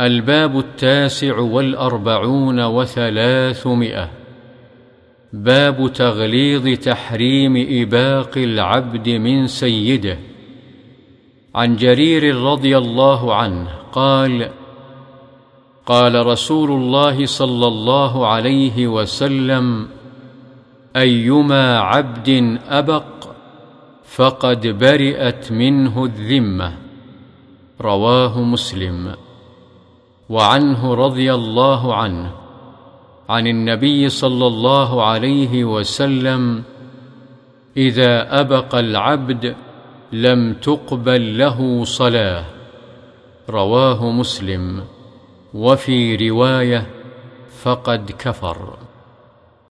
الباب التاسع والأربعون وثلاثمائة. باب تغليظ تحريم إباق العبد من سيده. عن جرير رضي الله عنه قال قال رسول الله صلى الله عليه وسلم أيما عبد أبق فقد برئت منه الذمة. رواه مسلم. وعنه رضي الله عنه. عن النبي صلى الله عليه وسلم إذا أبق العبد لم تقبل له صلاة. رواه مسلم. وفي رواية فقد كفر.